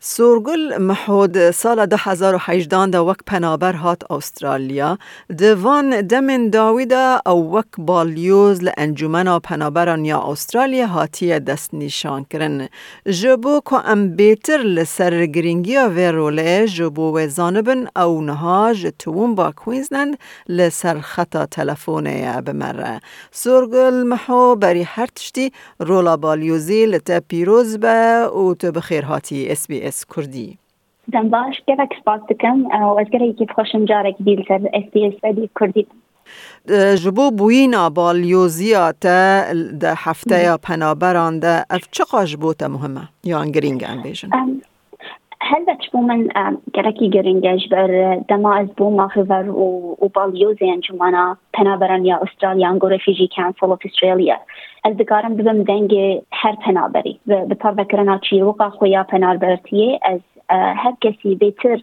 سورگل محود سال 2018 دا وک پنابر هات استرالیا دوان دمن داویدا او وک بالیوز لانجومنا پنابران یا استرالیا هاتی دست نشان کرن. جبو که ام بیتر لسر گرینگیا و روله جبو و زانبن او نها جتوون با کوینزلند لسر خطا تلفونه بمره. سورگل محو بری هر تشتی رولا بالیوزی لتا پیروز به او تو بخیر هاتی اس بی اس كردي دم باش كيفك سباتكم وأذكر كيف خوشم جارك ديل سر اس بي اس بدي كردي جبو بوینا بالیوزیا تا ده هفته یا پنابران ده اف چقا جبو تا مهمه یا انگرینگ انبیشن هل بتشبو من كركي جرينجاج بر دما از بو ماخذر وباليوزي انجمانا پنابران یا استرالیا انگو رفیجی کانسل of استرالیا از دکارم ببم دنگ هر پنابری به پاروکرنا چیروقا خویا پنابرتیه از هر کسی بیتر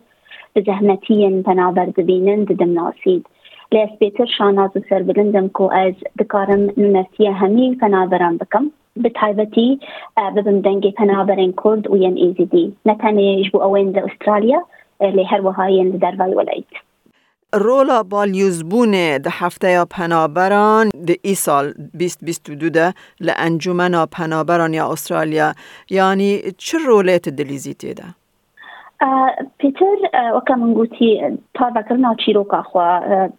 بزحمتین پنابر دبینن ددم ناسید لیس بیتر شاناز و سر بلندم کو از دکارم نمرتیه همی پنابران بکم بتایبەتی ببم دەنگی پەنابەرێن کورد و یەن ئیزیدی نەتەنێژ بوو ئەوێن لە ئوسترالیا لێ هەروەهایەن لە دەربای وەلایت رولا بالیوزبونه ده هفته یا پنابران ده ای سال 2022 ده لانجومنا پنابران یا استرالیا. یعنی چه رولیت دلیزی ده؟ پیتر وەکە من گوتی پارڤکردنا چیرۆکا خوا.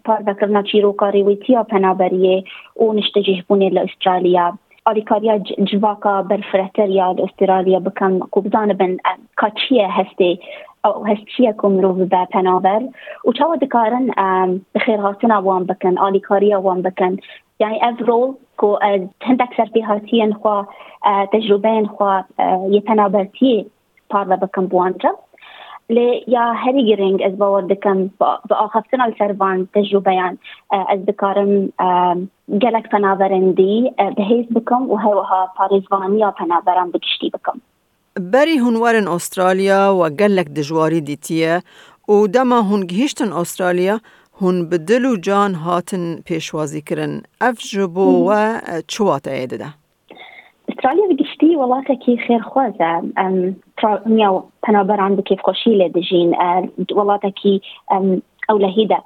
پارڤکردنا چیرۆکا ڕێوەتیا پەنابەریە و نیشتەجیهبوونێ لە ئوسترالیا آلیکاریا جواکا برفرتر یا استرالیا بکن. کو بزانه بن کاچیه هستی. هەشتیەکم مرۆڤ بە پەناوەەر و چاوە دکارن بخێرهاتنا وان بکەن ئالیکاریە وان بکن یعنی ئەف ڕۆڵ کو هەندێک به هاتیەن خوا تەجروبەن خوا یەتەنابەتی پارە بکن بوانتە لی یا هەری گرنگ ئەس باوە دەکەم بە ئاخفتنا سەروان تەجروبەیان ئەس بکارم گەلک پەناوەرندی بهیز بکم و هەروەها پاریزوانی یا پەناوەران بگشتی بکەم. بري هنورن أستراليا وقالك دجواري ديتية ودما هون جهشتن أستراليا هون بدلو جان هاتن پیشوازی کرن اف جبو و چوات ایده استراليا بقشتي والله كي خير خوازة نيا تنابر عندك كيف قشيلة دجين والله كي أو لهيدا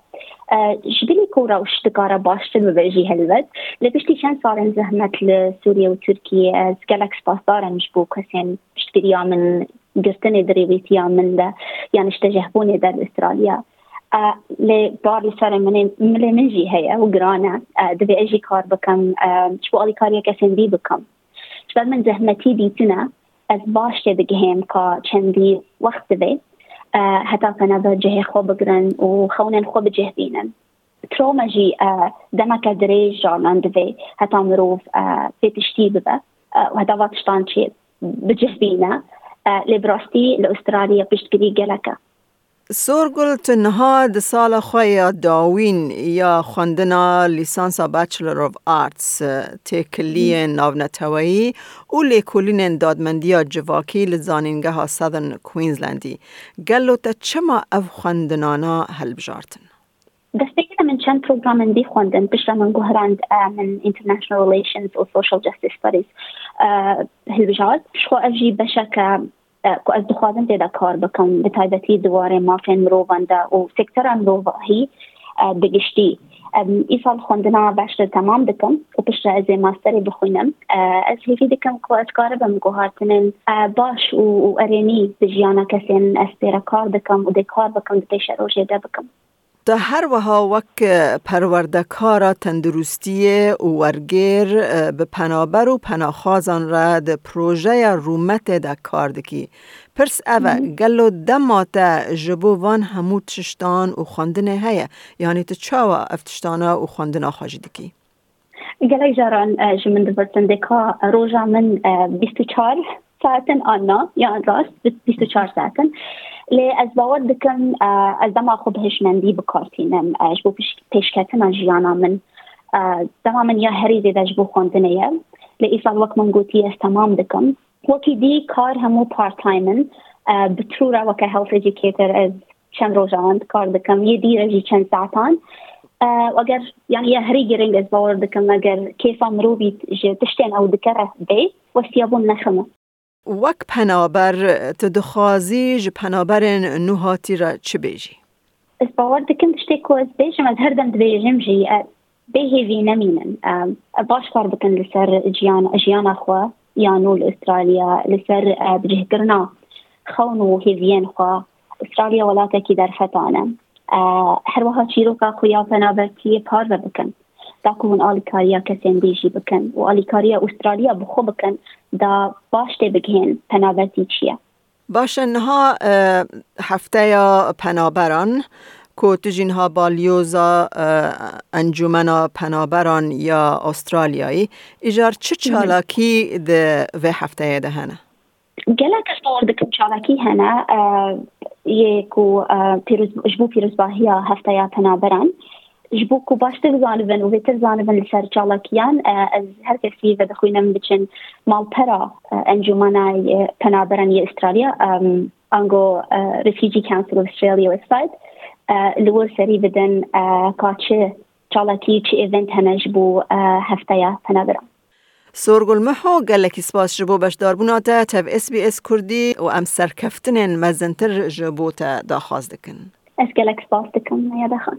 جبلي كورا وش دكارا باش تنبجي هلبت لبشتي شان صارن زهمت لسوريا وتركيا سكالكس باصارن مشبوك هسين بشتكريا من قرتني دريبيتيا من ده يعني اشتجهبوني ده لاستراليا آه لي بار لي صار من من منجي هي وقرانا آه دبي أجي كار بكم آه شو الي كاريا كسن بي بكم شباب من زهمتي ديتنا از باش تبقهم كا كان دي وقت دبي آه، هتافنا به جهة خو بگرن و خونن خو بجه بینن تروما جی آه، دما دریج جانان دوی هتا مروف پیتشتی آه، ببه و هتا واتشتان چی بجه بینه لبراستی لأستراليا بشتكري جلكه سورگل تنها د سال خوی داوین یا خواندنا لیسانس بچلر آف آرتس تکلی ناونتوایی و لیکولین دادمندی جواکی لزانینگه ها سادن کوینزلندی گلو تا چما او خواندنانا هل بجارتن؟ دستگیر من چند پروگرام دی خواندن پشت من گوهرند من International Relations و Social Justice Studies هل بجارت. شخو اجی بشک کو از دخوازم تێدا کار بکەم بە تایبەتی دووارێ مافێن مرۆڤاندا و سکتەران مرۆڤهی بگشتی. ئیسال خوندنا باشتر تمام دکم و پشت از ماستری بخوینم از هیفی دکم کو از کار بم گوهاتنن. باش و ارینی بجیانا کسین اسپیرا کار دکم و دی کار بکم پیش روژه ده بکم ده هر وها وک پروردکارا تندرستی ورگیر به پنابر و پناخازان را پروژه رومت ده کار دکی. پرس اوه گلو دماتا جبو وان همو تشتان و خواندنه هیا. یعنی تو چاوا افتشتانا و خواندنه خواجی دکی. گلک جاران جمن دکا روژا من 24 ساعتن آنا یا راست 24 ساعتن. لی از باور دکم از دما خوب هش خو بهشمندی بکارتینم اش بو پیشکتن جیانا من. دما من یا هری زید اش بو لی لإيصال وقت من قوتي تمام دكم وكي دی کار همو بارت تايمن بترورا وكا هيلث educator از چند روز آند کار دکم یه دی رجی چند ساعتان. اگر یعنی یه هری گرنگ ئەس باوەڕ دەکەم ئەگەر کێفا مرۆڤیت تشتێن ئەو أو دکره بی بووم نخمه وەک پەنابەر تدخوازی ji پەنابەرên نوهاتی را چ بێژی؟ ئەس باوەڕ دەکەم شتێک کو ئەس بێژم ئەس هەردەم دبێژم ژی بێهێوی نەمینن. باش کار بکەن لەسەر ژیان ژیانەخوا یانۆ لە ئوسترالیا لەسەر بجهکردنا خەون و هێویێن خوا. ئوسترالیا وڵاتێکی دەرفەتانە. هەروەها چیرۆکا خویا پەنابەتی پارە بکەن. داکوون ئالیکاریا کەسێن دێژی بکەن و ئالیکاریا ئوسترالیا بخۆ بکەن دا باش تێ بگهێن پەنابەتی چییە باشە نها هەفتەیە پەنابەران کۆتژینها بالیۆزا ئەنجومەنا پەنابەران یا ئوسترالیایی ئیژار چ چالاکی vê hefteyê de hene gelek stor dikim çalakî hene yê ku ji bo pîrozbahiya heftaya penaberan ji bo ku baştir zanibin û vêtir zanibin li ser çalakiyan ez her kesî ve dixwînim biçin malpera encumana penaberan yê Australia ango Refugee Council of Australia website li wir serî bidin kaçı çalakî çi event hene ji bo heftaya penaberan سۆرگلمەها گەلێکی سپاس ji بۆ بەشداربووناتە تەv SسBS کوردی و ئەم سەرکەفتنên مەزنتر ji بۆ te daxwaz dikin. Ez gelek spas dikim ya dexan.